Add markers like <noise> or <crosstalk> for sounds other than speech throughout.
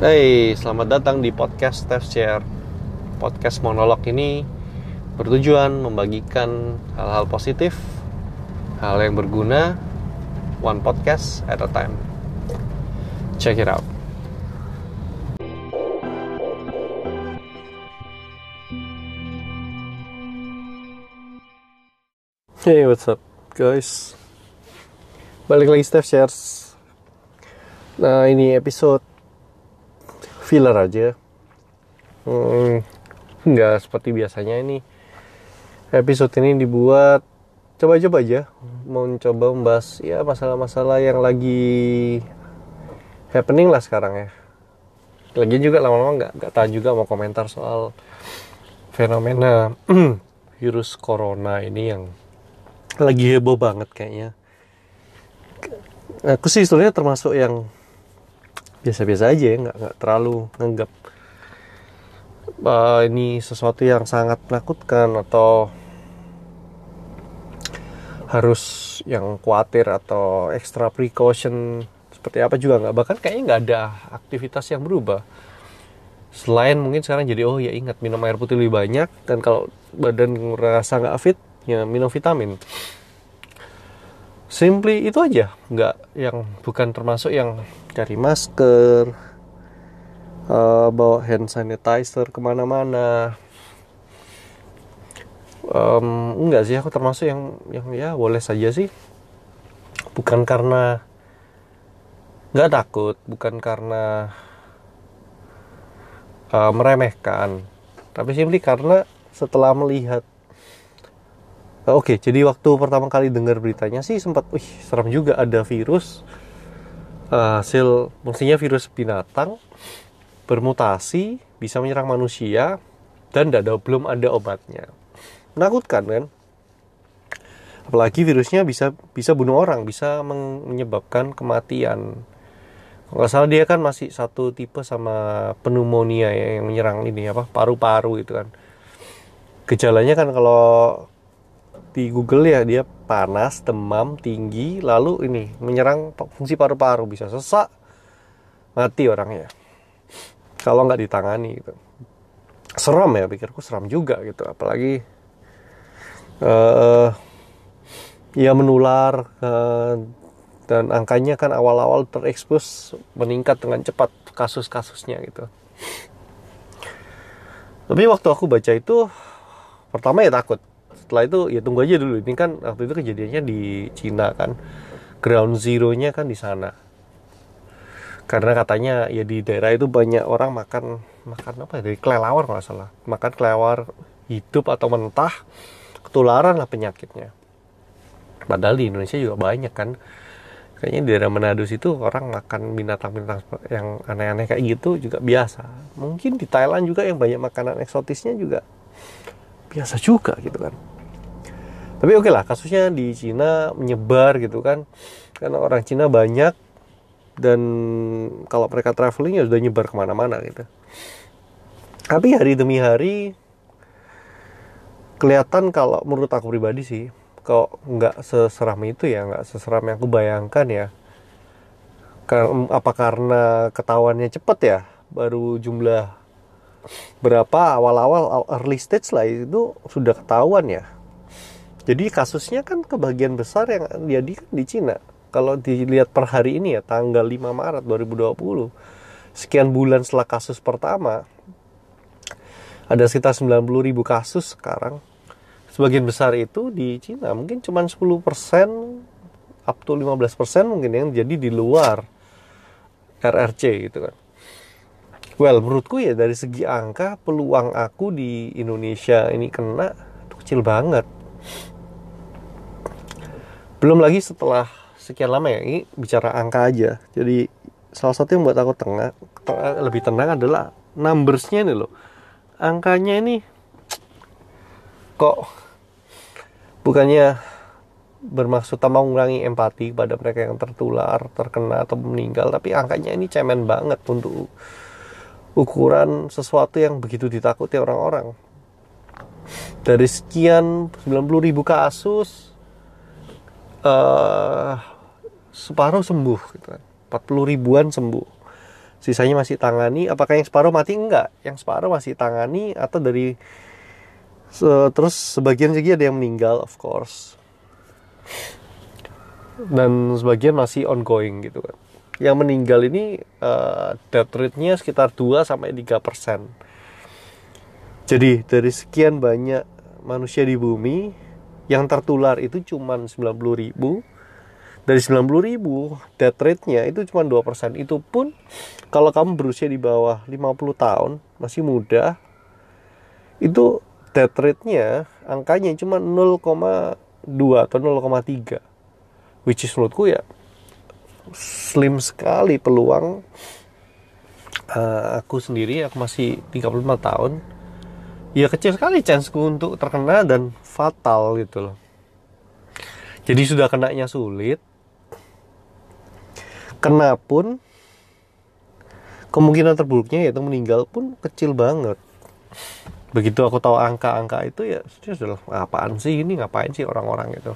Hey, selamat datang di podcast Steph Share. Podcast monolog ini bertujuan membagikan hal-hal positif, hal yang berguna, one podcast at a time. Check it out. Hey, what's up, guys? Balik lagi Steph Shares. Nah, ini episode filler aja. Hmm, seperti biasanya ini. Episode ini dibuat coba-coba aja, mau coba membahas ya masalah-masalah yang lagi happening lah sekarang ya. Lagi juga lama-lama nggak nggak tahan juga mau komentar soal fenomena <clears throat> virus corona ini yang lagi heboh banget kayaknya. Aku sih sebenarnya termasuk yang biasa-biasa aja ya, nggak nggak terlalu nganggap uh, ini sesuatu yang sangat menakutkan atau harus yang khawatir atau extra precaution seperti apa juga nggak. Bahkan kayaknya nggak ada aktivitas yang berubah. Selain mungkin sekarang jadi oh ya ingat minum air putih lebih banyak dan kalau badan ngerasa nggak fit ya minum vitamin simply itu aja. Nggak yang bukan termasuk yang cari masker uh, bawa hand sanitizer ke mana-mana. Um, enggak sih aku termasuk yang yang ya boleh saja sih. Bukan karena nggak takut bukan karena uh, meremehkan. Tapi simply karena setelah melihat Oke, okay, jadi waktu pertama kali dengar beritanya sih sempat, wih, serem juga ada virus uh, hasil, maksudnya virus binatang bermutasi bisa menyerang manusia dan ada, belum ada obatnya. Menakutkan kan? Apalagi virusnya bisa bisa bunuh orang, bisa menyebabkan kematian. Kalau nggak salah dia kan masih satu tipe sama pneumonia ya, yang menyerang ini apa paru-paru itu kan. Gejalanya kan kalau di Google ya dia panas, demam tinggi, lalu ini menyerang fungsi paru-paru bisa sesak, mati orangnya. Kalau nggak ditangani gitu. Seram ya, pikirku seram juga gitu. Apalagi uh, ya menular uh, dan angkanya kan awal-awal terekspos meningkat dengan cepat kasus-kasusnya gitu. Tapi waktu aku baca itu pertama ya takut setelah itu ya tunggu aja dulu. Ini kan waktu itu kejadiannya di Cina kan. Ground zero-nya kan di sana. Karena katanya ya di daerah itu banyak orang makan makan apa ya? Dari kelelawar kalau salah. Makan kelelawar hidup atau mentah ketularan lah penyakitnya. Padahal di Indonesia juga banyak kan. Kayaknya di daerah Manado situ orang makan binatang-binatang yang aneh-aneh kayak gitu juga biasa. Mungkin di Thailand juga yang banyak makanan eksotisnya juga biasa juga gitu kan tapi oke okay lah kasusnya di Cina menyebar gitu kan. Karena orang Cina banyak dan kalau mereka traveling ya sudah nyebar ke mana-mana gitu. Tapi hari demi hari kelihatan kalau menurut aku pribadi sih kok nggak seseram itu ya nggak seseram yang aku bayangkan ya. Apa karena ketahuannya cepet ya baru jumlah berapa awal-awal early stage lah itu sudah ketahuan ya jadi kasusnya kan kebagian besar yang jadi kan di Cina. Kalau dilihat per hari ini ya tanggal 5 Maret 2020 sekian bulan setelah kasus pertama ada sekitar 90 ribu kasus sekarang. Sebagian besar itu di Cina. Mungkin cuma 10% up to 15% mungkin yang jadi di luar RRC gitu kan. Well menurutku ya dari segi angka peluang aku di Indonesia ini kena itu kecil banget belum lagi setelah sekian lama ya ini bicara angka aja jadi salah satu yang buat aku tengah lebih tenang adalah numbersnya ini loh angkanya ini kok bukannya bermaksud tambah mengurangi empati pada mereka yang tertular, terkena atau meninggal, tapi angkanya ini cemen banget untuk ukuran sesuatu yang begitu ditakuti orang-orang. Dari sekian 90 ribu kasus, uh, separuh sembuh gitu kan. 40 ribuan sembuh. Sisanya masih tangani apakah yang separuh mati? Enggak. Yang separuh masih tangani atau dari se terus sebagian lagi ada yang meninggal of course. Dan sebagian masih ongoing gitu kan. Yang meninggal ini uh, death rate-nya sekitar 2 sampai 3 persen. Jadi dari sekian banyak manusia di bumi yang tertular itu cuma 90 ribu. Dari 90 ribu death rate-nya itu cuma 2% itu pun kalau kamu berusia di bawah 50 tahun masih muda itu death rate-nya angkanya cuma 0,2 atau 0,3 which is menurutku ya slim sekali peluang uh, aku sendiri aku masih 35 tahun ya kecil sekali chanceku untuk terkena dan fatal gitu loh. Jadi sudah kenanya sulit. Kena pun kemungkinan terburuknya yaitu meninggal pun kecil banget. Begitu aku tahu angka-angka itu ya sudah apaan sih ini? Ngapain sih orang-orang itu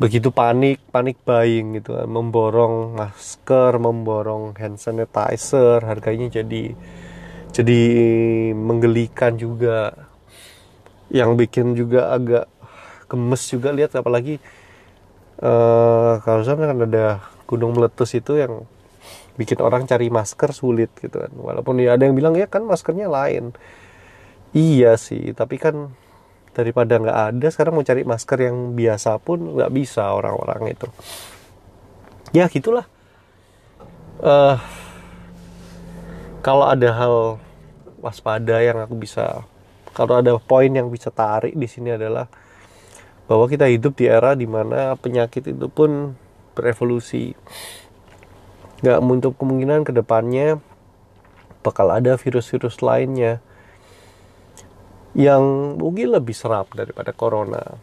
begitu panik panik buying gitu. Memborong masker memborong hand sanitizer harganya jadi jadi menggelikan juga. Yang bikin juga agak gemes juga lihat apalagi uh, kalau sana kan ada gunung meletus itu yang bikin orang cari masker sulit gitu kan. Walaupun ya ada yang bilang ya kan maskernya lain. Iya sih tapi kan daripada nggak ada sekarang mau cari masker yang biasa pun nggak bisa orang-orang itu. Ya gitulah. Uh, kalau ada hal waspada yang aku bisa kalau ada poin yang bisa tarik di sini adalah bahwa kita hidup di era di mana penyakit itu pun berevolusi. Nggak menutup kemungkinan ke depannya bakal ada virus-virus lainnya yang mungkin lebih serap daripada corona.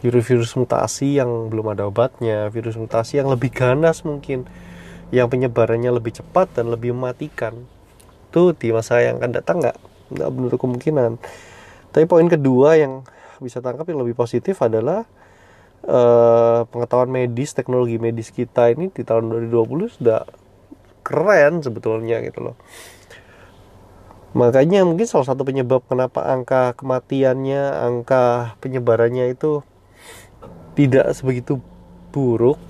Virus-virus mutasi yang belum ada obatnya virus mutasi yang lebih ganas mungkin yang penyebarannya lebih cepat dan lebih mematikan. Itu di masa yang akan datang nggak? Nggak menutup kemungkinan. Tapi poin kedua yang bisa tangkap yang lebih positif adalah uh, pengetahuan medis, teknologi medis kita ini di tahun 2020 sudah keren sebetulnya gitu loh. Makanya mungkin salah satu penyebab kenapa angka kematiannya, angka penyebarannya itu tidak sebegitu buruk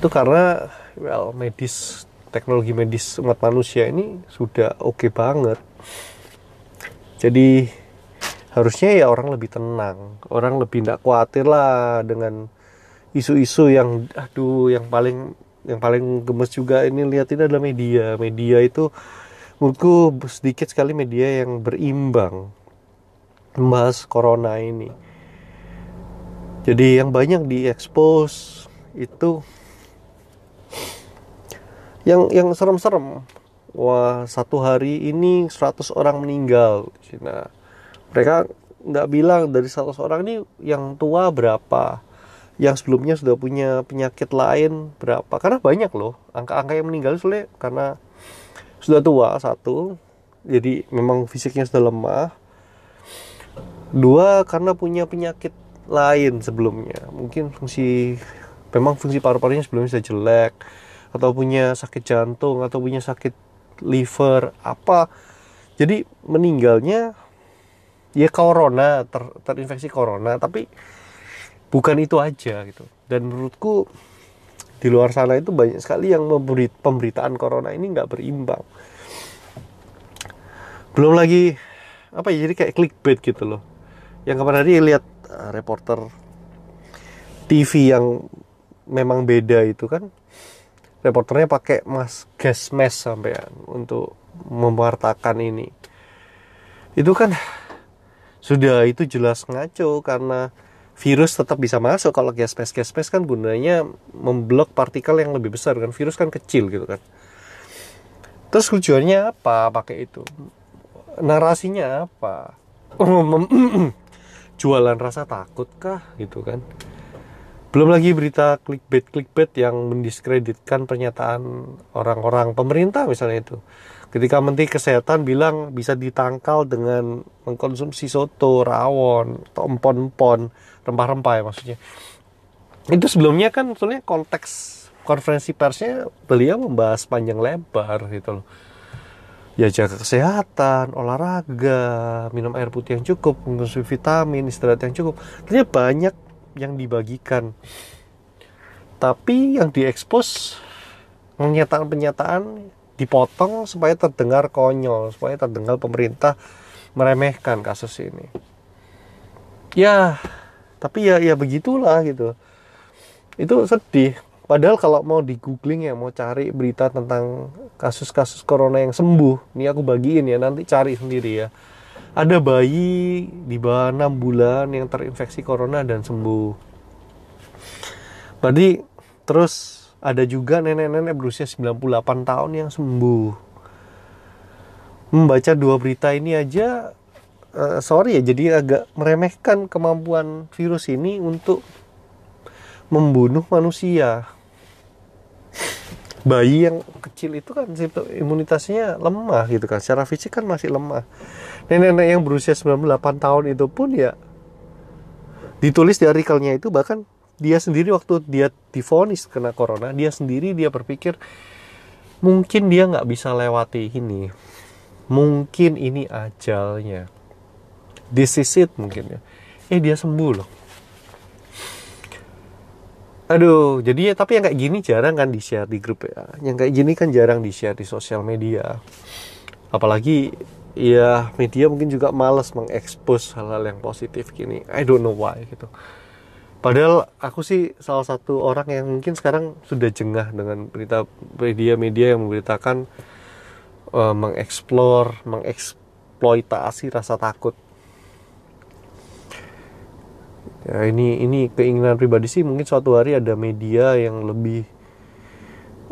itu karena well medis teknologi medis umat manusia ini sudah oke okay banget. Jadi harusnya ya orang lebih tenang orang lebih tidak khawatir lah dengan isu-isu yang aduh yang paling yang paling gemes juga ini lihat ini adalah media media itu menurutku sedikit sekali media yang berimbang membahas corona ini jadi yang banyak diekspos itu yang yang serem-serem. Wah satu hari ini 100 orang meninggal. Cina. Mereka nggak bilang dari 100 orang ini yang tua berapa. Yang sebelumnya sudah punya penyakit lain berapa. Karena banyak loh. Angka-angka yang meninggal soalnya karena sudah tua satu. Jadi memang fisiknya sudah lemah. Dua karena punya penyakit lain sebelumnya. Mungkin fungsi memang fungsi paru-parunya sebelumnya sudah jelek atau punya sakit jantung atau punya sakit liver apa. Jadi meninggalnya ya corona ter, terinfeksi corona tapi bukan itu aja gitu. Dan menurutku di luar sana itu banyak sekali yang memberi pemberitaan corona ini nggak berimbang. Belum lagi apa ya jadi kayak clickbait gitu loh. Yang kemarin hari lihat uh, reporter TV yang memang beda itu kan reporternya pakai mas gas mask sampai untuk mewartakan ini. Itu kan sudah itu jelas ngaco karena virus tetap bisa masuk. Kalau gas mask gas mask kan gunanya memblok partikel yang lebih besar kan. Virus kan kecil gitu kan. Terus tujuannya apa pakai itu? Narasinya apa? <clears throat> Jualan rasa takut kah gitu kan belum lagi berita clickbait clickbait yang mendiskreditkan pernyataan orang-orang pemerintah misalnya itu. Ketika Menteri Kesehatan bilang bisa ditangkal dengan mengkonsumsi soto, rawon, atau empon-empon, rempah-rempah ya maksudnya. Itu sebelumnya kan soalnya konteks konferensi persnya beliau membahas panjang lebar gitu loh. Ya jaga kesehatan olahraga minum air putih yang cukup mengkonsumsi vitamin istirahat yang cukup. Ternyata banyak yang dibagikan. Tapi yang diekspos pernyataan-pernyataan dipotong supaya terdengar konyol supaya terdengar pemerintah meremehkan kasus ini. Ya tapi ya ya begitulah gitu. Itu sedih. Padahal kalau mau di googling ya mau cari berita tentang kasus-kasus corona yang sembuh ini aku bagiin ya nanti cari sendiri ya ada bayi di bawah 6 bulan yang terinfeksi corona dan sembuh. Berarti terus ada juga nenek-nenek berusia 98 tahun yang sembuh. Membaca dua berita ini aja uh, sorry ya jadi agak meremehkan kemampuan virus ini untuk membunuh manusia bayi yang kecil itu kan imunitasnya lemah gitu kan. Secara fisik kan masih lemah. Nenek-nenek yang berusia 98 tahun itu pun ya ditulis di artikelnya itu bahkan dia sendiri waktu dia difonis kena corona dia sendiri dia berpikir mungkin dia nggak bisa lewati ini. Mungkin ini ajalnya. This is it mungkin ya. Eh dia sembuh loh aduh jadi ya tapi yang kayak gini jarang kan di share di grup ya. Yang kayak gini kan jarang di share di sosial media. Apalagi ya media mungkin juga males mengekspos hal-hal yang positif gini. I don't know why gitu. Padahal aku sih salah satu orang yang mungkin sekarang sudah jengah dengan berita media-media yang memberitakan uh, mengeksplor mengeksploitasi rasa takut ya ini ini keinginan pribadi sih. Mungkin suatu hari ada media yang lebih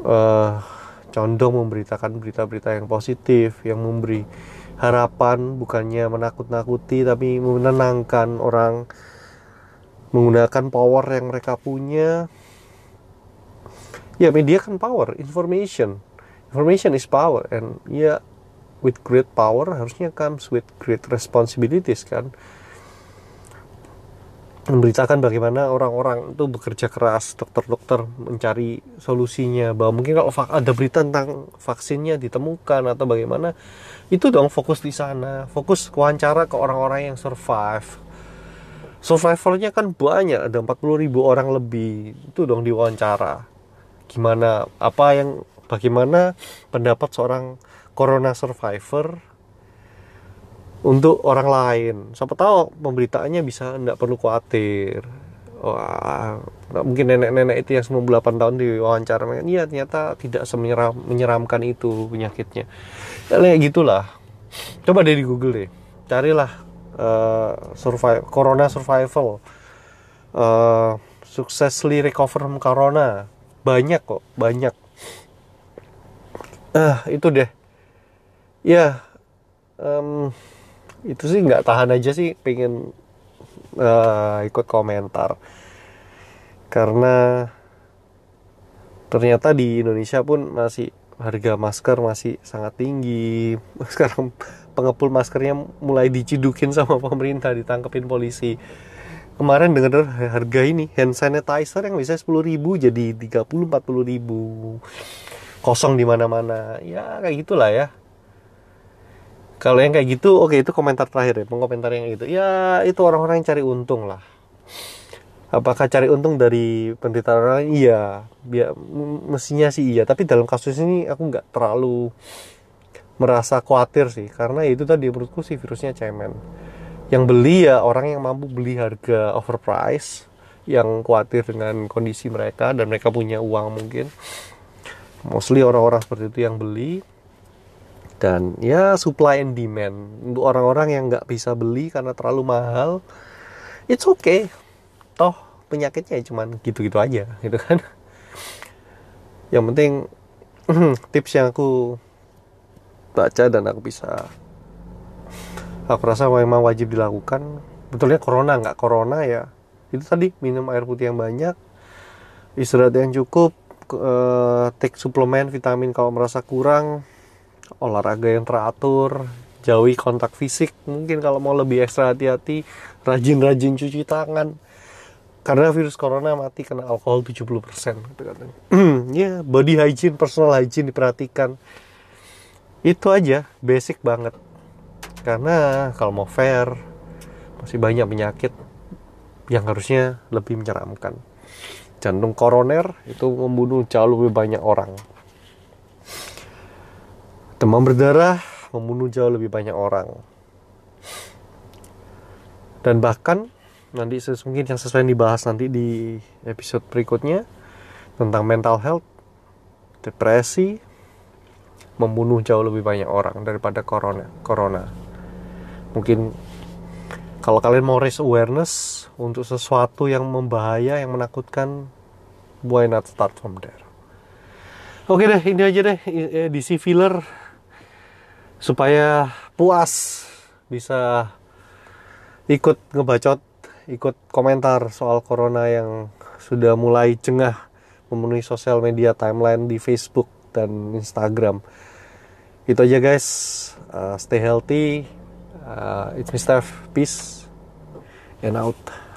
uh, condong memberitakan berita-berita yang positif yang memberi harapan bukannya menakut-nakuti tapi menenangkan orang menggunakan power yang mereka punya. Ya media kan power information. Information is power and ya with great power harusnya comes with great responsibilities kan memberitakan bagaimana orang-orang itu bekerja keras dokter-dokter mencari solusinya bahwa mungkin kalau ada berita tentang vaksinnya ditemukan atau bagaimana itu dong fokus di sana fokus wawancara ke orang-orang yang survive. Survivalnya kan banyak ada 40 ribu orang lebih itu dong diwawancara. Gimana apa yang bagaimana pendapat seorang corona survivor untuk orang lain. Siapa tahu pemberitaannya bisa tidak perlu khawatir. Wah, mungkin nenek-nenek itu yang 98 tahun diwawancara, iya ternyata tidak semenyeram menyeramkan itu penyakitnya. Ya, kayak gitulah. Coba deh di Google deh, carilah uh, survive corona survival, uh, successfully recover from corona. Banyak kok, banyak. Ah, uh, itu deh. Ya, um, itu sih nggak tahan aja sih pengen uh, ikut komentar. Karena ternyata di Indonesia pun masih harga masker masih sangat tinggi. <laughs> Sekarang pengepul maskernya mulai dicidukin sama pemerintah ditangkepin polisi. Kemarin dengar harga ini hand sanitizer yang bisa 10 ribu jadi 30 40 ribu. Kosong di mana-mana. Ya kayak gitulah ya kalau yang kayak gitu oke okay, itu komentar terakhir ya pengkomentar yang itu ya itu orang-orang yang cari untung lah. Apakah cari untung dari penderitaan orang iya. Ya, mestinya sih iya. Tapi dalam kasus ini aku nggak terlalu merasa khawatir sih. Karena itu tadi menurutku sih virusnya cemen. Yang beli ya orang yang mampu beli harga overprice yang khawatir dengan kondisi mereka dan mereka punya uang mungkin. Mostly orang-orang seperti itu yang beli dan ya supply and demand. Untuk orang-orang yang nggak bisa beli karena terlalu mahal it's okay. Toh penyakitnya cuma gitu-gitu aja gitu kan. Yang penting <clears throat> tips yang aku baca dan aku bisa aku rasa memang wajib dilakukan. Betulnya corona nggak corona ya. Itu tadi minum air putih yang banyak istirahat yang cukup uh, take suplemen vitamin kalau merasa kurang olahraga yang teratur jauhi kontak fisik mungkin kalau mau lebih ekstra hati-hati rajin-rajin cuci tangan karena virus corona mati kena alkohol 70% gitu <clears throat> ya, body hygiene, personal hygiene diperhatikan. Itu aja, basic banget. Karena kalau mau fair, masih banyak penyakit yang harusnya lebih menyeramkan. Jantung koroner itu membunuh jauh lebih banyak orang. Demam berdarah membunuh jauh lebih banyak orang. Dan bahkan nanti mungkin yang sesuai dibahas nanti di episode berikutnya tentang mental health, depresi membunuh jauh lebih banyak orang daripada corona. Corona. Mungkin kalau kalian mau raise awareness untuk sesuatu yang membahaya, yang menakutkan, why not start from there? Oke deh, ini aja deh DC filler supaya puas bisa ikut ngebacot ikut komentar soal corona yang sudah mulai cengah memenuhi sosial media timeline di Facebook dan Instagram. Itu aja guys. Uh, stay healthy. Uh, it's Mr. Peace and out.